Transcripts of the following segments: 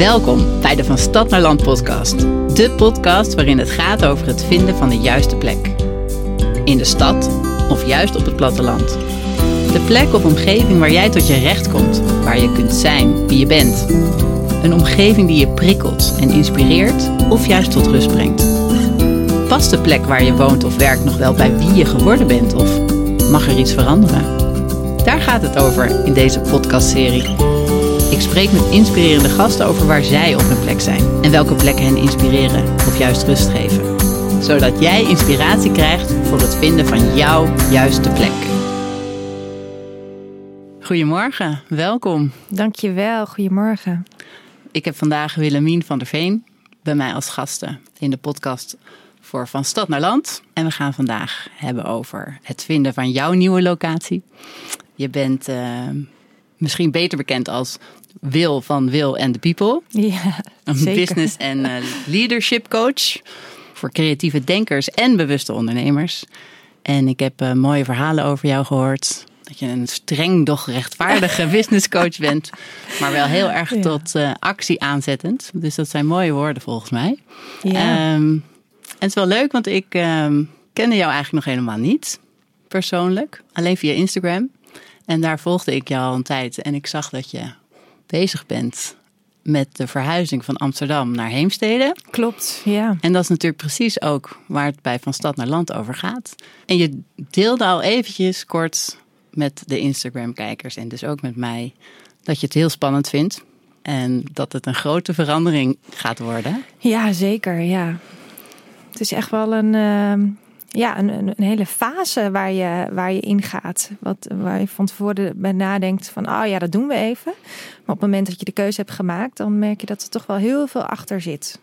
Welkom bij de Van Stad naar Land podcast. De podcast waarin het gaat over het vinden van de juiste plek. In de stad of juist op het platteland. De plek of omgeving waar jij tot je recht komt, waar je kunt zijn wie je bent. Een omgeving die je prikkelt en inspireert of juist tot rust brengt. Past de plek waar je woont of werkt nog wel bij wie je geworden bent of mag er iets veranderen? Daar gaat het over in deze podcastserie. Ik spreek met inspirerende gasten over waar zij op hun plek zijn en welke plekken hen inspireren of juist rust geven. Zodat jij inspiratie krijgt voor het vinden van jouw juiste plek. Goedemorgen, welkom. Dankjewel, goedemorgen. Ik heb vandaag Willemien van der Veen bij mij als gasten in de podcast voor Van Stad naar Land. En we gaan vandaag hebben over het vinden van jouw nieuwe locatie. Je bent uh, misschien beter bekend als Wil van Wil and the People. Ja, Een zeker. business en uh, leadership coach voor creatieve denkers en bewuste ondernemers. En ik heb uh, mooie verhalen over jou gehoord. Dat je een streng, doch rechtvaardige businesscoach bent. Maar wel heel erg Ja. tot uh, actie aanzettend. Dus dat zijn mooie woorden volgens mij. Ja. Ehm, en het is wel leuk, want ik ehm, kende jou eigenlijk nog helemaal niet. Persoonlijk. Alleen via Instagram. En daar volgde ik jou al een tijd. En ik zag dat je bezig bent met de verhuizing van Amsterdam naar Heemstede. Klopt, ja. En dat is natuurlijk precies ook waar het bij Van Stad naar Land over gaat. En je deelde al eventjes kort met de Instagram-kijkers en dus ook met mij dat je het heel spannend vindt. En dat het een grote verandering gaat worden. Ja, zeker, ja. Het is echt wel een, uh, ja, een, een, hele fase waar je, waar je ingaat. Wat, waar je van tevoren bij nadenkt van, oh ja, dat doen we even. Maar op het moment dat je de keuze hebt gemaakt, dan merk je dat er toch wel heel veel achter zit.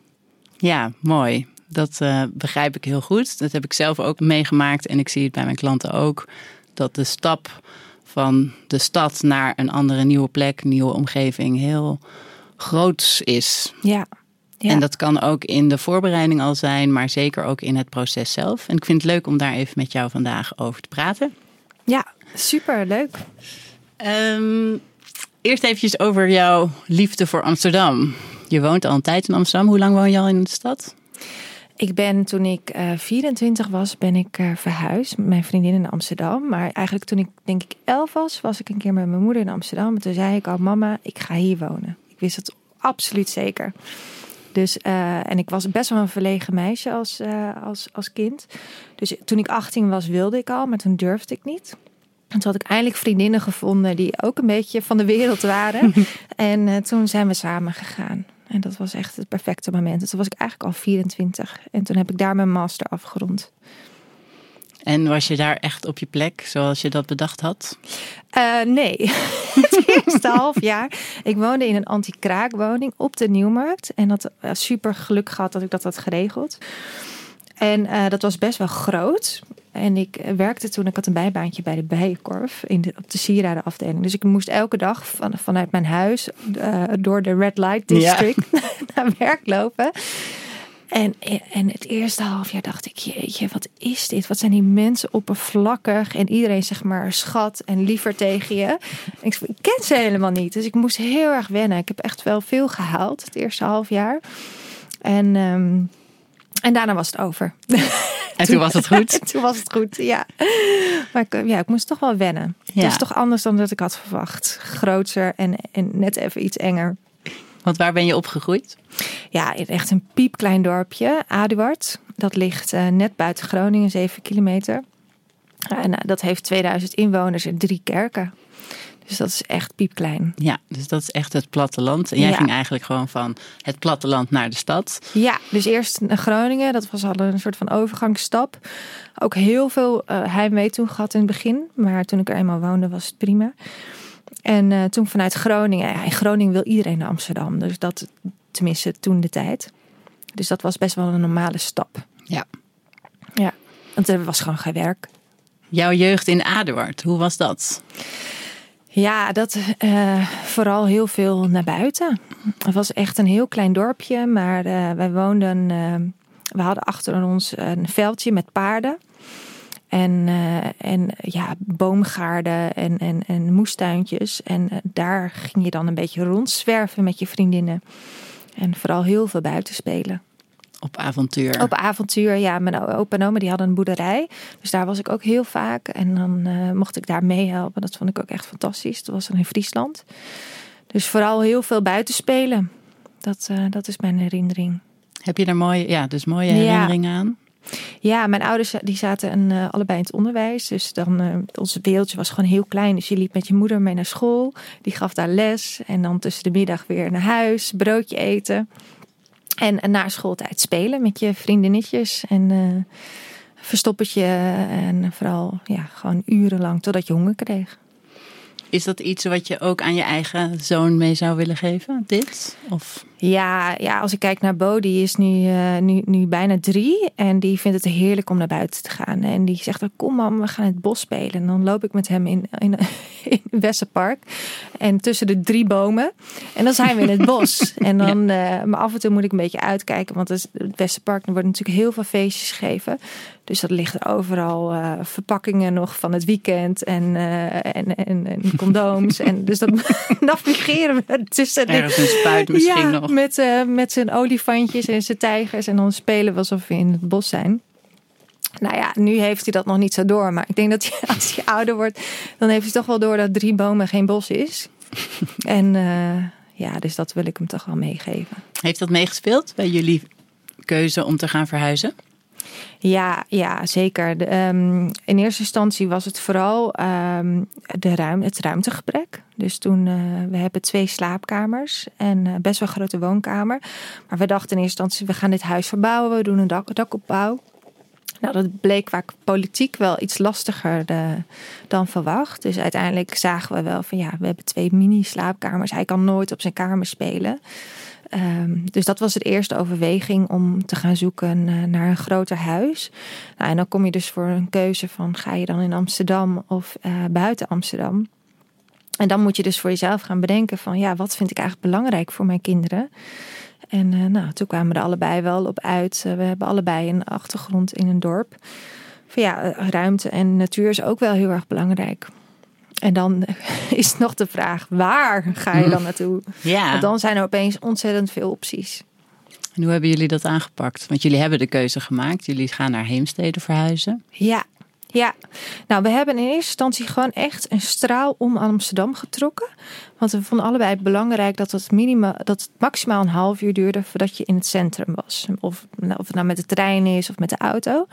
Ja, mooi. Dat uh, begrijp ik heel goed. Dat heb ik zelf ook meegemaakt en ik zie het bij mijn klanten ook. Dat de stap van de stad naar een andere nieuwe plek, nieuwe omgeving heel groot is. Ja. Ja. En dat kan ook in de voorbereiding al zijn, maar zeker ook in het proces zelf. En ik vind het leuk om daar even met jou vandaag over te praten. Ja, super leuk. Um, eerst eventjes over jouw liefde voor Amsterdam. Je woont al een tijd in Amsterdam. Hoe lang woon je al in de stad? Ik ben toen ik uh, 24 was, ben ik uh, verhuisd met mijn vriendin in Amsterdam. Maar eigenlijk toen ik denk ik 11 was, was ik een keer met mijn moeder in Amsterdam. En toen zei ik al, mama, ik ga hier wonen. Ik wist het absoluut zeker. Dus, uh, en ik was best wel een verlegen meisje als, uh, als, als kind. Dus toen ik 18 was, wilde ik al, maar toen durfde ik niet. En toen had ik eindelijk vriendinnen gevonden die ook een beetje van de wereld waren. en uh, toen zijn we samen gegaan. En dat was echt het perfecte moment. Dus toen was ik eigenlijk al 24. En toen heb ik daar mijn master afgerond. En was je daar echt op je plek zoals je dat bedacht had? Uh, nee, het eerste half jaar. Ik woonde in een anti-kraakwoning op de Nieuwmarkt. En had uh, super geluk gehad dat ik dat had geregeld. En uh, dat was best wel groot. En ik werkte toen, ik had een bijbaantje bij de Bijenkorf in de, op de sieradenafdeling. Dus ik moest elke dag van, vanuit mijn huis uh, door de Red Light District ja. naar werk lopen. En, en het eerste half jaar dacht ik, jeetje, wat is dit? Wat zijn die mensen oppervlakkig en iedereen zeg maar schat en liever tegen je. Ik, ik ken ze helemaal niet, dus ik moest heel erg wennen. Ik heb echt wel veel gehaald het eerste half jaar. En, um, en daarna was het over. En toen was het goed? toen was het goed, ja. Maar ik, ja, ik moest toch wel wennen. Ja. Het was toch anders dan dat ik had verwacht. Groter en, en net even iets enger. Want waar ben je opgegroeid? Ja, in echt een piepklein dorpje, Aduard. Dat ligt uh, net buiten Groningen, 7 kilometer. En uh, dat heeft 2000 inwoners en drie kerken. Dus dat is echt piepklein. Ja, dus dat is echt het platteland. En jij ja. ging eigenlijk gewoon van het platteland naar de stad. Ja, dus eerst naar Groningen. Dat was al een soort van overgangsstap. Ook heel veel uh, heimwee toen gehad in het begin. Maar toen ik er eenmaal woonde was het prima. En uh, toen vanuit Groningen. Ja, in Groningen wil iedereen naar Amsterdam. Dus dat tenminste toen de tijd. Dus dat was best wel een normale stap. Ja. Ja, want er was gewoon geen werk. Jouw jeugd in Aduard, hoe was dat? Ja, dat uh, vooral heel veel naar buiten. Het was echt een heel klein dorpje, maar uh, wij woonden. Uh, we hadden achter ons een veldje met paarden. En, uh, en ja, boomgaarden en, en, en moestuintjes. En uh, daar ging je dan een beetje rondzwerven met je vriendinnen. En vooral heel veel buiten spelen. Op avontuur. Op avontuur, ja. Mijn opa en oma die hadden een boerderij. Dus daar was ik ook heel vaak. En dan uh, mocht ik daar meehelpen. Dat vond ik ook echt fantastisch. Dat was dan in Friesland. Dus vooral heel veel buiten spelen. Dat, dat is mijn herinnering. Heb je daar mooie, ja, dus mooie herinneringen ja. aan? Ja, mijn ouders die zaten een, uh, allebei in het onderwijs. Dus dan, uh, ons wereldje was gewoon heel klein. Dus je liep met je moeder mee naar school. Die gaf daar les. En dan tussen de middag weer naar huis. Broodje eten. En, en na schooltijd spelen met je vriendinnetjes. En uh, verstoppertje. En vooral ja, gewoon urenlang totdat je honger kreeg. Is dat iets wat je ook aan je eigen zoon mee zou willen geven, dit? Of? Ja, ja, als ik kijk naar Bo, die is nu, uh, nu, nu bijna drie. En die vindt het heerlijk om naar buiten te gaan. En die zegt, kom mam, we gaan in het bos spelen. En dan loop ik met hem in, in, in. En tussen de drie bomen. En dan zijn we in het bos. En dan, uh, maar af en toe moet ik een beetje uitkijken. Want het Westerpark, er worden natuurlijk heel veel feestjes gegeven. Dus dat ligt overal uh, verpakkingen nog van het weekend. En, uh, en, en, en condooms. en dus dan navigeren we tussen... Ergens een spuit misschien ja, nog. Met, uh, met zijn olifantjes en zijn tijgers. En dan spelen we alsof we in het bos zijn. Nou ja, nu heeft hij dat nog niet zo door. Maar ik denk dat hij, als hij ouder wordt, dan heeft hij toch wel door dat drie bomen geen bos is. en uh, ja, dus dat wil ik hem toch wel meegeven. Heeft dat meegespeeld bij jullie keuze om te gaan verhuizen? Ja, ja zeker. De, um, in eerste instantie was het vooral um, de het ruimtegebrek. Dus toen, uh, we hebben twee slaapkamers en uh, best wel een grote woonkamer. Maar we dachten in eerste instantie, we gaan dit huis verbouwen. We doen een dak, dakopbouw. Nou, dat bleek qua politiek wel iets lastiger de, dan verwacht. Dus uiteindelijk zagen we wel van ja, we hebben twee mini-slaapkamers. Hij kan nooit op zijn kamer spelen. Um, dus dat was de eerste overweging om te gaan zoeken uh, naar een groter huis. Nou, en dan kom je dus voor een keuze van ga je dan in Amsterdam of uh, buiten Amsterdam. En dan moet je dus voor jezelf gaan bedenken van ja, wat vind ik eigenlijk belangrijk voor mijn kinderen. En uh, nou, toen kwamen we er allebei wel op uit. we hebben allebei een achtergrond in een dorp. Van ja, ruimte en natuur is ook wel heel erg belangrijk. En dan is nog de vraag, waar ga je dan naartoe? Ja. Want dan zijn er opeens ontzettend veel opties. En hoe hebben jullie dat aangepakt? Want jullie hebben de keuze gemaakt. Jullie gaan naar Heemstede verhuizen. Ja, ja. Nou, we hebben in eerste instantie gewoon echt een straal om Amsterdam getrokken. Want we vonden allebei het belangrijk dat het, minima, dat het maximaal een half uur duurde voordat je in het centrum was. Of, of het nou met de trein is of met de auto.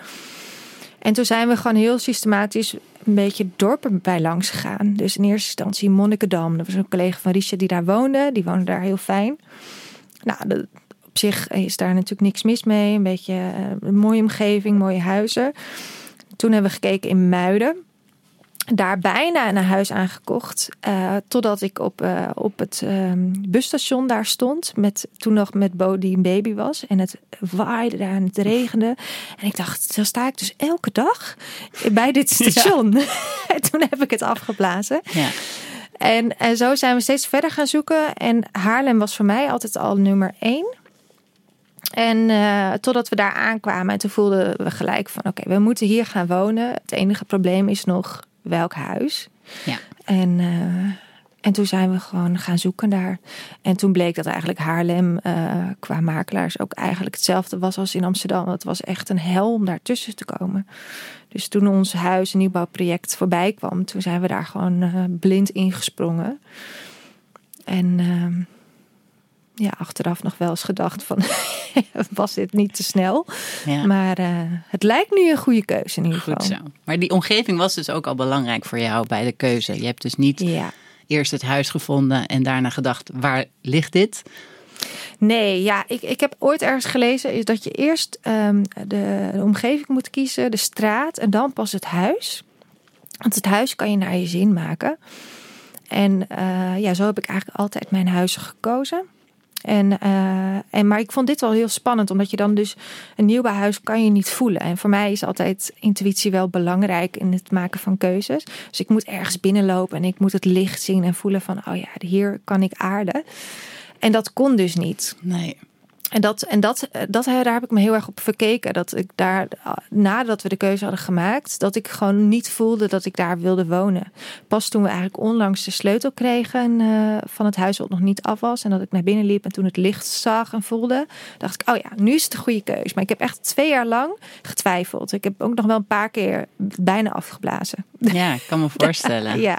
En toen zijn we gewoon heel systematisch een beetje dorpen bij langs gegaan. Dus in eerste instantie Monnikendam. Er was een collega van Richard die daar woonde. Die woonde daar heel fijn. Nou, op zich is daar natuurlijk niks mis mee. Een beetje uh, een mooie omgeving, mooie huizen. Toen hebben we gekeken in Muiden. Daar bijna een huis aangekocht. Uh, totdat ik op, uh, op het um, busstation daar stond. Met, toen nog met Bo die een baby was. En het waaide daar en het regende. En ik dacht, dan sta ik dus elke dag bij dit station. Ja. en toen heb ik het afgeblazen. Ja. En, en zo zijn we steeds verder gaan zoeken. En Haarlem was voor mij altijd al nummer één. En uh, totdat we daar aankwamen. En toen voelden we gelijk van oké, okay, we moeten hier gaan wonen. Het enige probleem is nog welk huis. Ja. En, uh, en toen zijn we gewoon gaan zoeken daar. En toen bleek dat eigenlijk Haarlem uh, qua makelaars ook eigenlijk hetzelfde was als in Amsterdam. Het was echt een hel om daartussen te komen. Dus toen ons huis, een nieuwbouwproject voorbij kwam, toen zijn we daar gewoon uh, blind ingesprongen. En ja, achteraf nog wel eens gedacht van was dit niet te snel. Ja. Maar uh, het lijkt nu een goede keuze in ieder geval. Goed zo. Maar die omgeving was dus ook al belangrijk voor jou bij de keuze. Je hebt dus niet ja. eerst het huis gevonden en daarna gedacht waar ligt dit? Nee, ja, ik, ik heb ooit ergens gelezen is dat je eerst um, de, de omgeving moet kiezen, de straat en dan pas het huis. Want het huis kan je naar je zin maken. En uh, ja, zo heb ik eigenlijk altijd mijn huizen gekozen. En, uh, en, maar ik vond dit wel heel spannend, omdat je dan dus een nieuwbouwhuis kan je niet voelen. En voor mij is altijd intuïtie wel belangrijk in het maken van keuzes. Dus ik moet ergens binnenlopen en ik moet het licht zien en voelen van, oh ja, hier kan ik aarden. En dat kon dus niet. Nee. En, dat, en dat, dat, daar heb ik me heel erg op verkeken. Dat ik daar, nadat we de keuze hadden gemaakt, dat ik gewoon niet voelde dat ik daar wilde wonen. Pas toen we eigenlijk onlangs de sleutel kregen uh, van het huis wat nog niet af was. En dat ik naar binnen liep en toen het licht zag en voelde, dacht ik, oh ja, nu is het de goede keus. Maar ik heb echt twee jaar lang getwijfeld. Ik heb ook nog wel een paar keer bijna afgeblazen. Ja, ik kan me voorstellen. ja.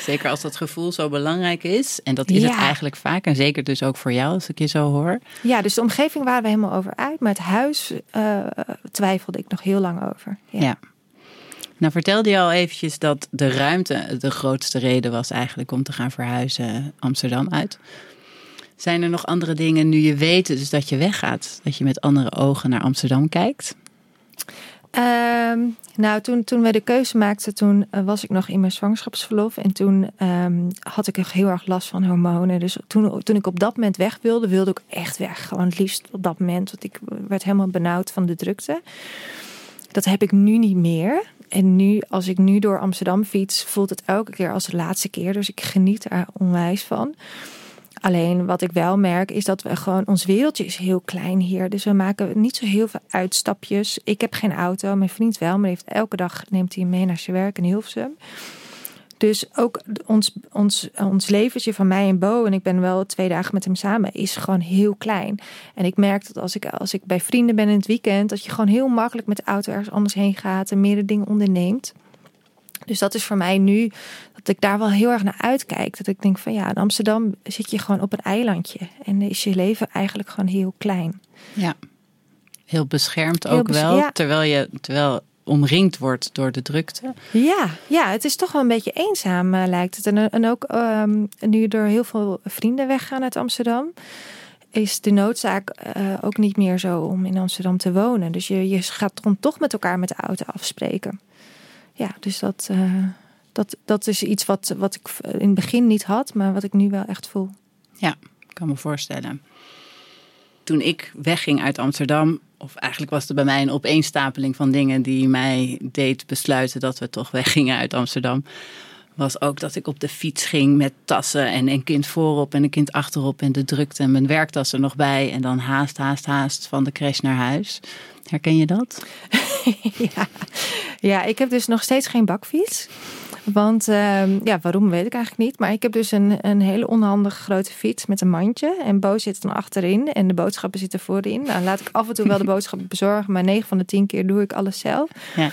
Zeker als dat gevoel zo belangrijk is. En dat is het eigenlijk vaak. En zeker dus ook voor jou, als ik je zo hoor. Ja, dus de omgeving waren we helemaal over uit. Maar het huis uh, twijfelde ik nog heel lang over. Ja. ja. Nou vertelde je al eventjes dat de ruimte de grootste reden was eigenlijk om te gaan verhuizen Amsterdam uit. Zijn er nog andere dingen nu je weet dus dat je weggaat? Dat je met andere ogen naar Amsterdam kijkt? Um, nou, toen, toen wij de keuze maakten, toen uh, was ik nog in mijn zwangerschapsverlof. En toen um, had ik heel erg last van hormonen. Dus toen, toen ik op dat moment weg wilde, wilde ik echt weg. Gewoon het liefst op dat moment. Want ik werd helemaal benauwd van de drukte. Dat heb ik nu niet meer. En nu, als ik nu door Amsterdam fiets, voelt het elke keer als de laatste keer. Dus ik geniet er onwijs van. Alleen wat ik wel merk is dat we gewoon, ons wereldje is heel klein hier. Dus we maken niet zo heel veel uitstapjes. Ik heb geen auto, mijn vriend wel, maar heeft elke dag neemt hij mee naar zijn werk in Hilversum. Dus ook ons, ons, ons leventje van mij en Bo, en ik ben wel twee dagen met hem samen, is gewoon heel klein. En ik merk dat als ik, als ik bij vrienden ben in het weekend, dat je gewoon heel makkelijk met de auto ergens anders heen gaat en meerdere dingen onderneemt. Dus dat is voor mij nu dat ik daar wel heel erg naar uitkijk. Dat ik denk van ja, in Amsterdam zit je gewoon op een eilandje. En is je leven eigenlijk gewoon heel klein. Ja, heel beschermd ook wel. Terwijl je terwijl omringd wordt door de drukte. Ja, ja het is toch wel een beetje eenzaam uh, lijkt het. En, en ook um, nu er heel veel vrienden weggaan uit Amsterdam is de noodzaak uh, ook niet meer zo om in Amsterdam te wonen. Dus je, je gaat dan toch met elkaar met de auto afspreken ja, dus dat, uh, dat, dat is iets wat, wat ik in het begin niet had, maar wat ik nu wel echt voel. Ja, ik kan me voorstellen. Toen ik wegging uit Amsterdam, of eigenlijk was het bij mij een opeenstapeling van dingen die mij deed besluiten dat we toch weggingen uit Amsterdam. Was ook dat ik op de fiets ging met tassen en een kind voorop en een kind achterop en de drukte en mijn werktas er nog bij. En dan haast, haast, haast van de crash naar huis. Herken je dat? ja. ja, ik heb dus nog steeds geen bakfiets. Want uh, ja, waarom weet ik eigenlijk niet. Maar ik heb dus een, een hele onhandige grote fiets met een mandje. En Bo zit dan achterin en de boodschappen zitten voorin. Nou, laat ik af en toe wel de boodschappen bezorgen. Maar 9 van de 10 keer doe ik alles zelf. Ja.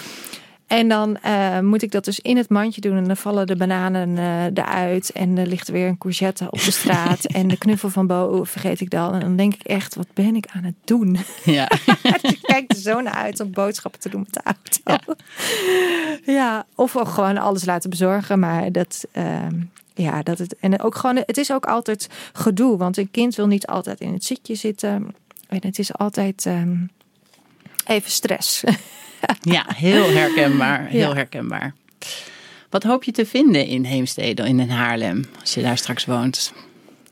En dan uh, moet ik dat dus in het mandje doen. En dan vallen de bananen uh, eruit. En er ligt weer een courgette op de straat. en de knuffel van Bo vergeet ik dan. En dan denk ik echt, wat ben ik aan het doen? Ja. ik kijk er zo naar uit om boodschappen te doen met de auto. Ja, ja of gewoon alles laten bezorgen. Maar dat... Uh, ja, dat het. En ook gewoon, het is ook altijd gedoe. Want een kind wil niet altijd in het zitje zitten. En het is altijd um, even stress. ja, heel herkenbaar. Heel herkenbaar. Wat hoop je te vinden in Heemstede, in Haarlem, als je daar straks woont?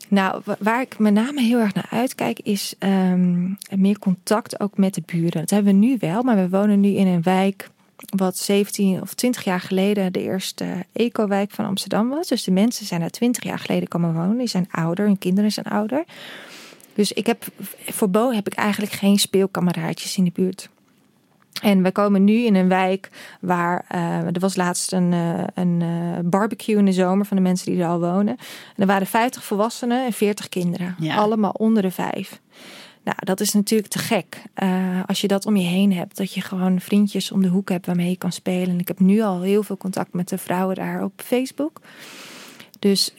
Nou, waar ik met name heel erg naar uitkijk, is um, meer contact ook met de buren. Dat hebben we nu wel, maar we wonen nu in een wijk wat 17 of 20 jaar geleden de eerste eco-wijk van Amsterdam was. Dus de mensen zijn er 20 jaar geleden komen wonen. Die zijn ouder, hun kinderen zijn ouder. Dus ik heb, voor Bo heb ik eigenlijk geen speelkameraadjes in de buurt. En we komen nu in een wijk waar uh, er was laatst een, uh, een uh, barbecue in de zomer van de mensen die er al wonen. En er waren 50 volwassenen en 40 kinderen, allemaal onder de vijf. Nou, dat is natuurlijk te gek. als je dat om je heen hebt, dat je gewoon vriendjes om de hoek hebt waarmee je kan spelen. En ik heb nu al heel veel contact met de vrouwen daar op Facebook. Dus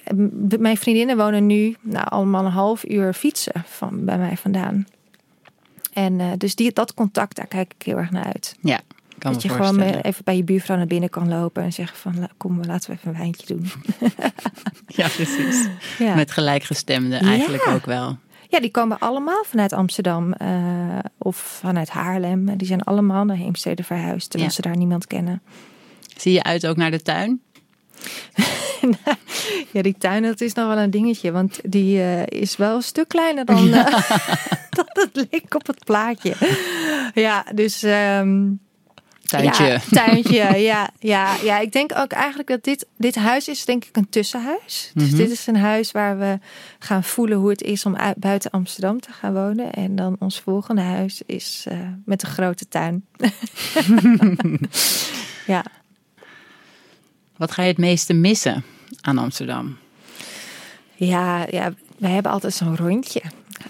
mijn vriendinnen wonen nu nou, allemaal een half uur fietsen van bij mij vandaan. En uh, dus die, dat contact, daar kijk ik heel erg naar uit. Ja, kan dat je gewoon even bij je buurvrouw naar binnen kan lopen en zeggen van kom, laten we even een wijntje doen. ja, precies. Ja. Met gelijkgestemden eigenlijk ook wel. Ja, die komen allemaal vanuit Amsterdam uh, of vanuit Haarlem. Die zijn allemaal naar Heemstede verhuisd, terwijl ja. ze daar niemand kennen. Zie je uit ook naar de tuin? ja, die tuin, dat is nog wel een dingetje. Want die uh, is wel een stuk kleiner dan, uh, dan het leek op het plaatje. Ja, dus... Um, tuintje. Ja, tuintje, ja, ja, ja. Ik denk ook eigenlijk dat dit, dit huis is denk ik een tussenhuis. Dus Mhm. dit is een huis waar we gaan voelen hoe het is om uit, buiten Amsterdam te gaan wonen. En dan ons volgende huis is eh, met een grote tuin. ja. Wat ga je het meeste missen aan Amsterdam? Ja, ja, we hebben altijd zo'n rondje.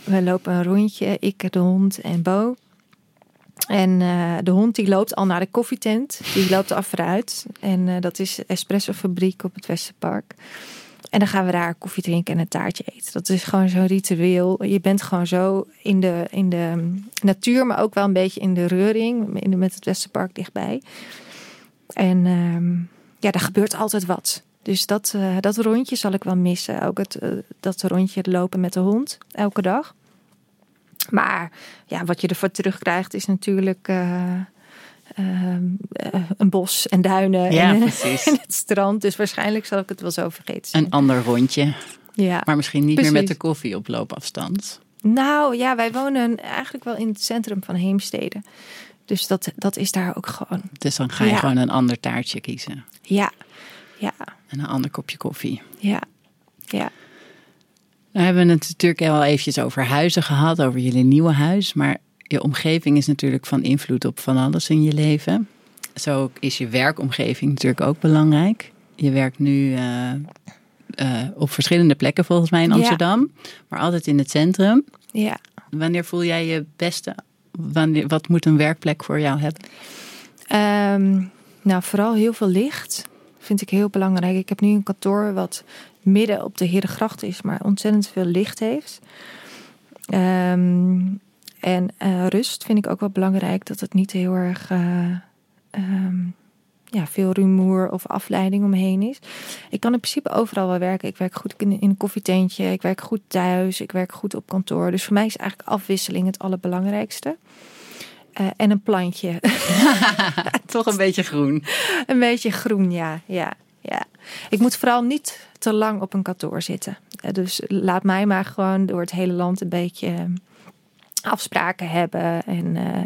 We lopen een rondje, ik, de hond en Bo. En eh, de hond die loopt al naar de koffietent. Die loopt af vooruit. En eh, dat is de Espresso Fabriek op het Westerpark. En dan gaan we daar koffie drinken en een taartje eten. Dat is gewoon zo'n ritueel. Je bent gewoon zo in de, in de natuur, maar ook wel een beetje in de reuring. Met het Westerpark dichtbij. En ehm, ja, daar gebeurt altijd wat. Dus dat, eh, dat rondje zal ik wel missen. Ook het, eh, dat rondje lopen met de hond elke dag. Maar ja, wat je ervoor terugkrijgt is natuurlijk eh, een bos en duinen Ja, en, precies. en het strand. Dus waarschijnlijk zal ik het wel zo vergeten zijn. Een ander rondje, ja. maar misschien niet meer met de koffie op loopafstand. Nou ja, wij wonen eigenlijk wel in het centrum van Heemstede. Dus dat, dat is daar ook gewoon. Dus dan ga je Ja. gewoon een ander taartje kiezen. Ja, ja, En een ander kopje koffie. ja, ja. Nou hebben we het natuurlijk al eventjes over huizen gehad, over jullie nieuwe huis. Maar je omgeving is natuurlijk van invloed op van alles in je leven. Zo is je werkomgeving natuurlijk ook belangrijk. Je werkt nu eh, eh, op verschillende plekken volgens mij in Ja. Amsterdam. Maar altijd in het centrum. ja. Wanneer voel jij je beste? Wanneer, wat moet een werkplek voor jou hebben? Ehm, nou, vooral heel veel licht vind ik heel belangrijk. Ik heb nu een kantoor wat midden op de Herengracht is, maar ontzettend veel licht heeft. Ehm, en eh, rust vind ik ook wel belangrijk. Dat het niet heel erg eh, ehm, ja, veel rumoer of afleiding omheen is. Ik kan in principe overal wel werken. Ik werk goed in, in een koffietentje. Ik werk goed thuis. Ik werk goed op kantoor. Dus voor mij is eigenlijk afwisseling het allerbelangrijkste. Eh, en een plantje. Toch een beetje groen. Een beetje groen, ja. ja, ja. Ik moet vooral niet te lang op een kantoor zitten. Eh, Dus laat mij maar gewoon door het hele land een beetje eh, afspraken hebben en eh,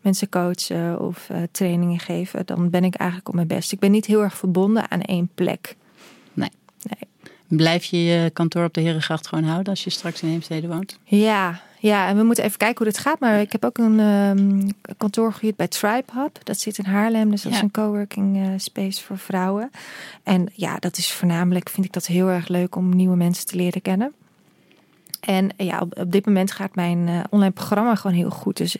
mensen coachen of trainingen geven. Dan ben ik eigenlijk op mijn best. Ik ben niet heel erg verbonden aan één plek. Nee. Nee. Blijf je je kantoor op de Herengracht gewoon houden als je straks in Heemstede woont? Ja, ja, en we moeten even kijken hoe dit gaat. Maar ik heb ook een ehm, kantoor gehuurd bij Tribe Hub. Dat zit in Haarlem. Dus dat is een coworking eh, space voor vrouwen. En ja, dat is voornamelijk, vind ik dat heel erg leuk om nieuwe mensen te leren kennen. En ja, op, op dit moment gaat mijn eh, online programma gewoon heel goed. Dus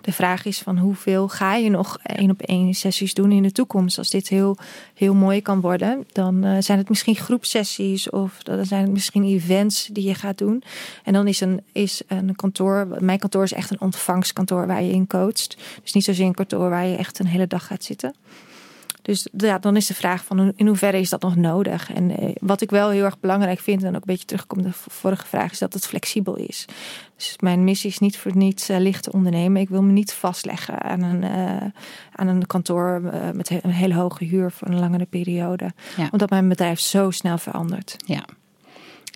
de vraag is van hoeveel ga je nog één op één sessies doen in de toekomst? Als dit heel, heel mooi kan worden, dan eh, zijn het misschien groepsessies of dan zijn het misschien events die je gaat doen. En dan is een, is een kantoor, mijn kantoor is echt een ontvangstkantoor waar je in coacht. Dus niet zozeer een kantoor waar je echt een hele dag gaat zitten. Dus ja, dan is de vraag van in hoeverre is dat nog nodig? En eh, wat ik wel heel erg belangrijk vind, en ook een beetje terugkomt op de vorige vraag, is dat het flexibel is. Dus mijn missie is niet voor niets eh, licht te ondernemen. Ik wil me niet vastleggen aan een, eh, aan een kantoor eh, met een hele hoge huur voor een langere periode. Ja. Omdat mijn bedrijf zo snel verandert. Ja.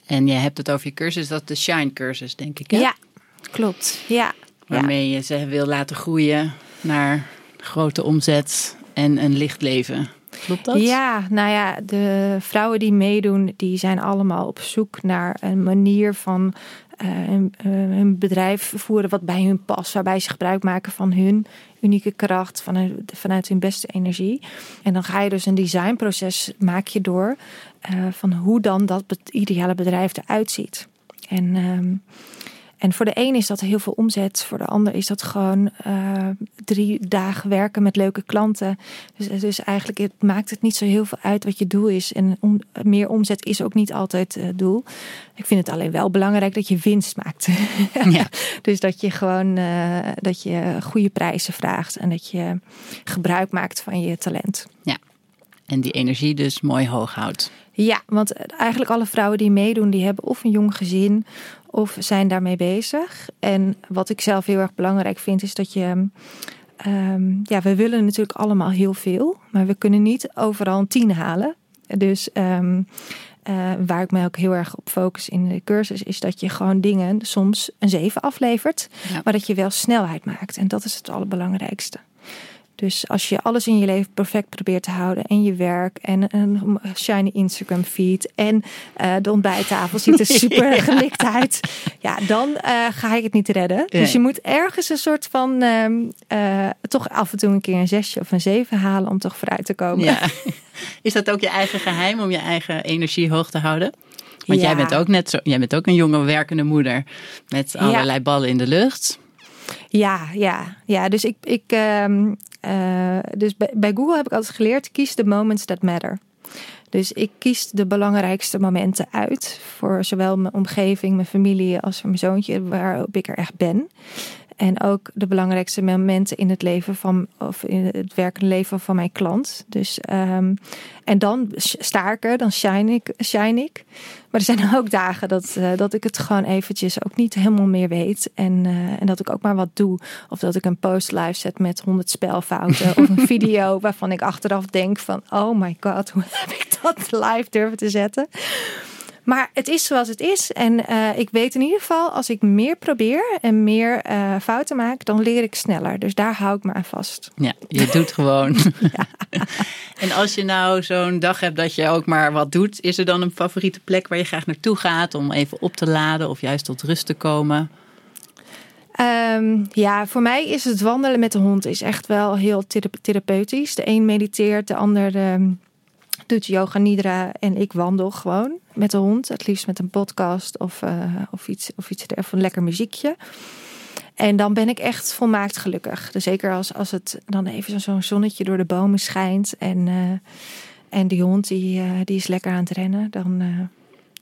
En je hebt het over je cursus, dat is de Shine cursus, denk ik. Hè? Ja, klopt. Ja. ja. Waarmee je ze wil laten groeien naar grote omzet en een licht leven. Klopt dat? Ja, nou ja, de vrouwen die meedoen, die zijn allemaal op zoek naar een manier van eh, eh, hun bedrijf voeren wat bij hun past. Waarbij ze gebruik maken van hun unieke kracht, van hun- vanuit hun beste energie. En dan ga je dus een designproces maak je door eh, van hoe dan dat ideale bedrijf eruit ziet. En ehm, en voor de een is dat heel veel omzet, voor de ander is dat gewoon eh, drie dagen werken met leuke klanten. Dus, dus eigenlijk het maakt het niet zo heel veel uit wat je doel is. En om, meer omzet is ook niet altijd het doel. Ik vind het alleen wel belangrijk dat je winst maakt. Ja. dus dat je gewoon eh, dat je goede prijzen vraagt en dat je gebruik maakt van je talent. En die energie dus mooi hoog houdt. Ja, want eigenlijk alle vrouwen die meedoen, die hebben of een jong gezin of zijn daarmee bezig. En wat ik zelf heel erg belangrijk vind, is dat je. ehm, ja, we willen natuurlijk allemaal heel veel, maar we kunnen niet overal een tien halen. Dus ehm, eh, waar ik mij ook heel erg op focus in de cursus, is dat je gewoon dingen soms een zeven aflevert, Ja. maar dat je wel snelheid maakt. En dat is het allerbelangrijkste. Dus als je alles in je leven perfect probeert te houden en je werk en een shiny Instagram feed en uh, de ontbijttafel ziet er super ja. gelikt uit, ja, dan uh, ga ik het niet redden. Dus je moet ergens een soort van uh, toch af en toe een keer een zesje of een zeven halen om toch vooruit te komen. Ja. Is dat ook je eigen geheim om je eigen energie hoog te houden? Want jij bent ook net zo, jij bent ook een jonge werkende moeder met allerlei ballen in de lucht. Ja, ja, ja. Dus ik, ik um, uh, dus bij, bij, Google heb ik altijd geleerd: kies de moments that matter. Dus ik kies de belangrijkste momenten uit voor zowel mijn omgeving, mijn familie als voor mijn zoontje, waarop ik er echt ben. En ook de belangrijkste momenten in het leven van, of in het werkende leven van mijn klant. Dus, um, en dan sta ik er, dan shine ik, shine ik. Maar er zijn ook dagen dat, uh, dat ik het gewoon eventjes ook niet helemaal meer weet. En, uh, en dat ik ook maar wat doe. Of dat ik een post live zet met honderd spelfouten. of een video waarvan ik achteraf denk van... Oh my god, hoe heb ik dat live durven te zetten? Maar het is zoals het is. En uh, ik weet in ieder geval, als ik meer probeer en meer uh, fouten maak, dan leer ik sneller. Dus daar hou ik me aan vast. Ja, je doet gewoon. ja. En als je nou zo'n dag hebt dat je ook maar wat doet, is er dan een favoriete plek waar je graag naartoe gaat om even op te laden of juist tot rust te komen? Um, ja, voor mij is het wandelen met de hond is echt wel heel therapeutisch. De een mediteert, de ander um, doet yoga nidra en ik wandel gewoon met de hond. Het liefst met een podcast of, uh, of iets, of iets of een lekker muziekje. En dan ben ik echt volmaakt gelukkig. Dus zeker als, als het dan even zo'n zonnetje door de bomen schijnt. En, uh, en die hond die, uh, die is lekker aan het rennen. Dan,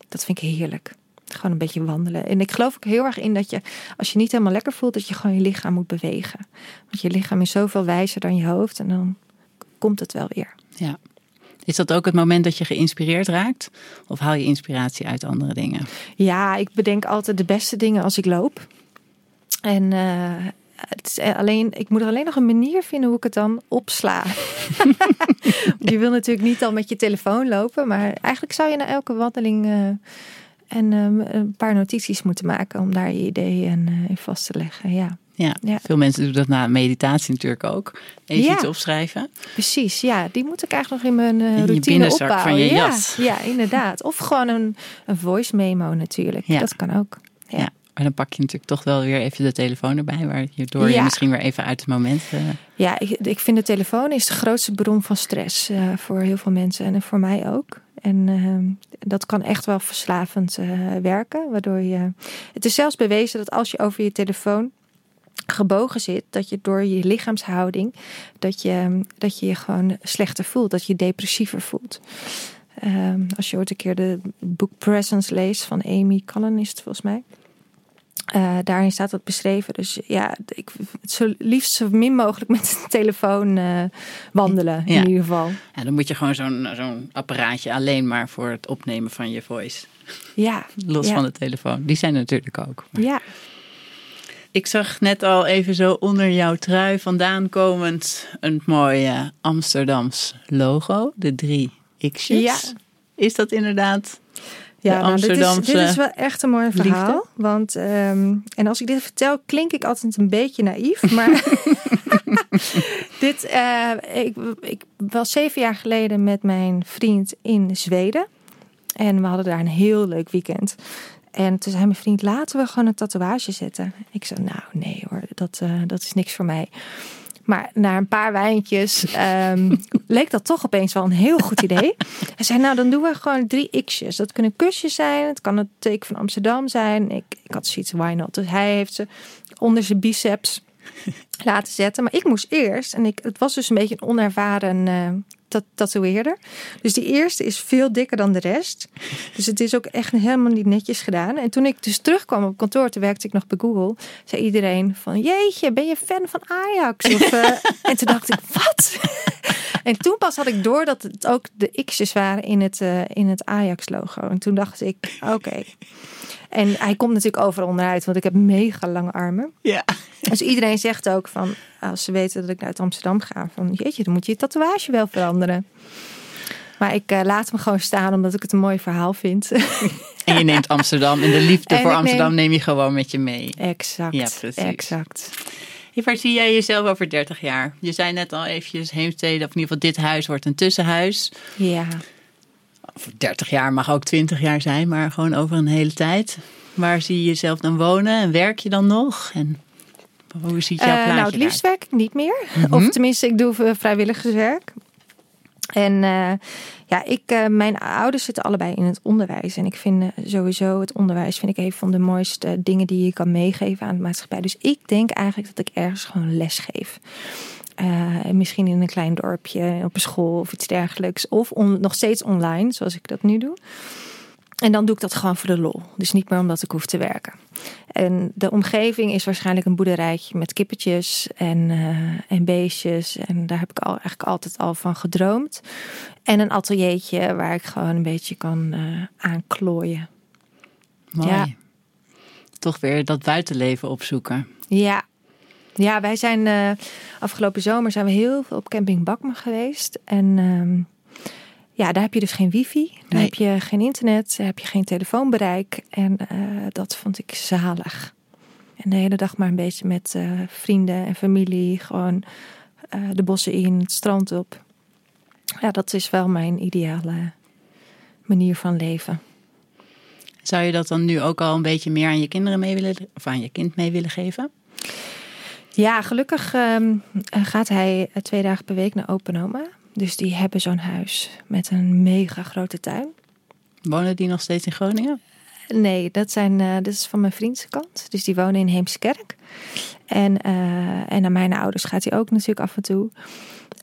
dat vind ik heerlijk. Gewoon een beetje wandelen. En ik geloof ook heel erg in dat je, als je niet helemaal lekker voelt, dat je gewoon je lichaam moet bewegen. Want je lichaam is zoveel wijzer dan je hoofd. En dan komt het wel weer. Ja. Is dat ook het moment dat je geïnspireerd raakt? Of haal je inspiratie uit andere dingen? Ja, ik bedenk altijd de beste dingen als ik loop. En uh, het is alleen, ik moet er alleen nog een manier vinden hoe ik het dan opsla. je wil natuurlijk niet al met je telefoon lopen, maar eigenlijk zou je na elke wandeling uh, en, um, een paar notities moeten maken om daar je ideeën in vast te leggen. Ja. Ja, ja, veel mensen doen dat na meditatie natuurlijk ook. Even ja, iets opschrijven. Precies, ja. Die moet ik eigenlijk nog in mijn uh, in routine je opbouwen. van je jas. Ja, inderdaad. Of gewoon een, een voice memo natuurlijk. Dat kan ook. Ja. Maar dan pak je natuurlijk toch wel weer even de telefoon erbij, waardoor je misschien weer even uit het moment. Uh... Ja, ik, ik vind de telefoon is de grootste bron van stress uh, voor heel veel mensen en voor mij ook. En uh, dat kan echt wel verslavend werken, waardoor je. Het is zelfs bewezen dat als je over je telefoon gebogen zit, dat je door je lichaamshouding, dat je dat je, je gewoon slechter voelt, dat je je depressiever voelt. Um, als je ooit een keer de boek Presence leest van Amy Cullen is het volgens mij. Uh, daarin staat dat beschreven. Dus ja, ik zo liefst zo min mogelijk met de telefoon uh, wandelen ja. in ieder geval. Ja, dan moet je gewoon zo'n zo'n apparaatje alleen maar voor het opnemen van je voice. Ja. Los ja. van de telefoon. Die zijn er natuurlijk ook. Maar... Ja. Ik zag net al even zo onder jouw trui vandaan komend een mooi Amsterdams logo. De drie X'jes. Ja. Is dat inderdaad ja, nou, dit, is, dit is wel echt een mooi verhaal. Liefde. Want, um, en als ik dit vertel, klink ik altijd een beetje naïef. Maar dit, uh, ik, ik was zeven jaar geleden met mijn vriend in Zweden. En we hadden daar een heel leuk weekend. En toen zei mijn vriend, laten we gewoon een tatoeage zetten. Ik zei, nou nee hoor, dat, uh, dat is niks voor mij. Maar na een paar wijntjes um, leek dat toch opeens wel een heel goed idee. Hij zei, nou dan doen we gewoon drie x'jes. Dat kunnen kusjes zijn, het kan het teken van Amsterdam zijn. Ik, ik had zoiets, why not? Dus hij heeft ze onder zijn biceps laten zetten. Maar ik moest eerst, en ik, het was dus een beetje een onervaren uh, tatoeëerder. Dus die eerste is veel dikker dan de rest. Dus het is ook echt helemaal niet netjes gedaan. En toen ik dus terugkwam op kantoor, toen werkte ik nog bij Google, zei iedereen van, jeetje, ben je fan van Ajax? Of, uh, en toen dacht ik, wat? En toen pas had ik door dat het ook de X'jes waren in het, uh, in het Ajax-logo. En toen dacht ik, oké. Okay. En hij komt natuurlijk overal onderuit, want ik heb mega lange armen. Ja. Dus iedereen zegt ook van, als ze weten dat ik uit Amsterdam ga, van jeetje, dan moet je je tatoeage wel veranderen. Maar ik uh, laat hem gewoon staan omdat ik het een mooi verhaal vind. En je neemt Amsterdam en de liefde en voor Amsterdam neem... neem... je gewoon met je mee. Exact. Ja, precies. Exact. Waar zie jij jezelf over 30 jaar? Je zei net al eventjes Heemstede, of in ieder geval dit huis wordt een tussenhuis. Ja. Voor 30 jaar mag ook 20 jaar zijn, maar gewoon over een hele tijd. Waar zie je jezelf dan wonen en werk je dan nog? En hoe ziet jouw Uh, plaatje nou, het liefst werk ik niet meer. Mhm. Of tenminste, ik doe eh, vrijwilligerswerk. En eh, ja, ik, eh, mijn ouders zitten allebei in het onderwijs. En ik vind eh, sowieso het onderwijs vind ik een van de mooiste dingen die je kan meegeven aan de maatschappij. Dus ik denk eigenlijk dat ik ergens gewoon les geef. Misschien in een klein dorpje, op een school of iets dergelijks. Of nog steeds online, zoals ik dat nu doe. En dan doe ik dat gewoon voor de lol. Dus niet meer omdat ik hoef te werken. En de omgeving is waarschijnlijk een boerderijtje met kippetjes en, eh, en beestjes. En daar heb ik al, eigenlijk altijd al van gedroomd. En een ateliertje waar ik gewoon een beetje kan eh aanklooien. Mooi. Ja. Toch weer dat buitenleven opzoeken. Ja. Ja, wij zijn eh, afgelopen zomer zijn we heel veel op camping Bakma geweest. En ehm, ja, daar heb je dus geen wifi. Daar Nee. heb je geen internet. Daar heb je geen telefoonbereik. En eh, dat vond ik zalig. En de hele dag maar een beetje met eh, vrienden en familie. Gewoon eh, de bossen in, het strand op. Ja, dat is wel mijn ideale manier van leven. Zou je dat dan nu ook al een beetje meer aan je kinderen mee willen, of aan je kind mee willen geven? Ja, gelukkig ehm, gaat hij twee dagen per week naar Open Oma. Dus die hebben zo'n huis met een mega grote tuin. Wonen die nog steeds in Groningen? Nee, dat, zijn, eh, dat is van mijn vriendse kant. Dus die wonen in Heemskerk. En, eh, en naar mijn ouders gaat hij ook natuurlijk af en toe.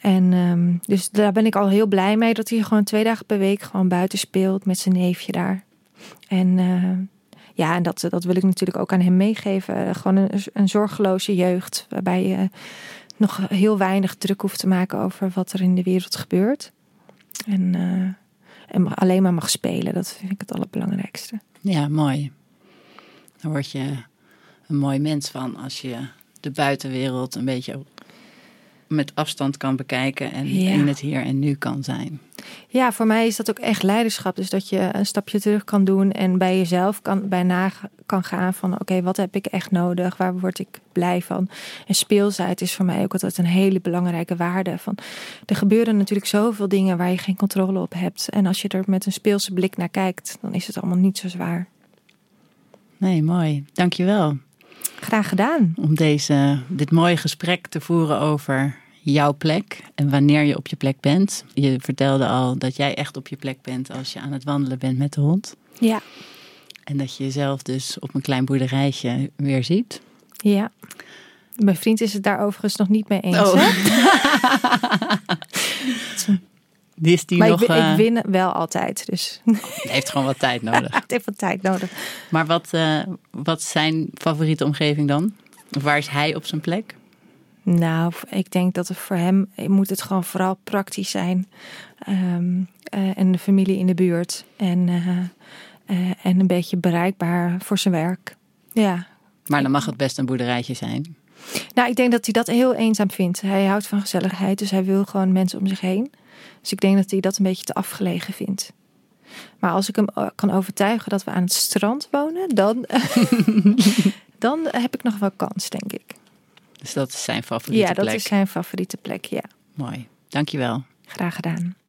En ehm, dus daar ben ik al heel blij mee dat hij gewoon twee dagen per week gewoon buiten speelt met zijn neefje daar. En eh, ja, en dat, dat wil ik natuurlijk ook aan hem meegeven. Gewoon een, een zorgeloze jeugd waarbij je nog heel weinig druk hoeft te maken over wat er in de wereld gebeurt. En, eh, en alleen maar mag spelen, dat vind ik het allerbelangrijkste. Ja, mooi. Daar word je een mooi mens van als je de buitenwereld een beetje met afstand kan bekijken en Ja. in het hier en nu kan zijn. Ja, voor mij is dat ook echt leiderschap. Dus dat je een stapje terug kan doen en bij jezelf kan, bij na kan gaan van oké, wat heb ik echt nodig? Waar word ik blij van? En speelsheid is voor mij ook altijd een hele belangrijke waarde. Van, er gebeuren natuurlijk zoveel dingen waar je geen controle op hebt. En als je er met een speelse blik naar kijkt, dan is het allemaal niet zo zwaar. Nee, mooi. Dankjewel Graag gedaan. om deze, dit mooie gesprek te voeren over jouw plek en wanneer je op je plek bent. Je vertelde al dat jij echt op je plek bent als je aan het wandelen bent met de hond. Ja, En dat je jezelf dus op een klein boerderijtje weer ziet. ja. Mijn vriend is het daar overigens nog niet mee eens. Oh. hè? Is die Maar nog, ik, win- eh, ik win wel altijd. Dus heeft gewoon wat tijd nodig. het heeft wat tijd nodig. Maar wat, eh, wat is zijn favoriete omgeving dan? Of waar is hij op zijn plek? Nou, ik denk dat het voor hem moet het gewoon vooral praktisch zijn. Eh, en de familie in de buurt. En, eh, eh, en een beetje bereikbaar voor zijn werk. Ja. Maar dan mag het best een boerderijtje zijn. Nou, ik denk dat hij dat heel eenzaam vindt. Hij houdt van gezelligheid, dus hij wil gewoon mensen om zich heen. Dus ik denk dat hij dat een beetje te afgelegen vindt. Maar als ik hem eh, kan overtuigen dat we aan het strand wonen, dan, dan heb ik nog wel kans, denk ik. Dus dat is zijn favoriete Ja, dat plek. is zijn favoriete plek. Ja, Mooi. Dankjewel. graag gedaan.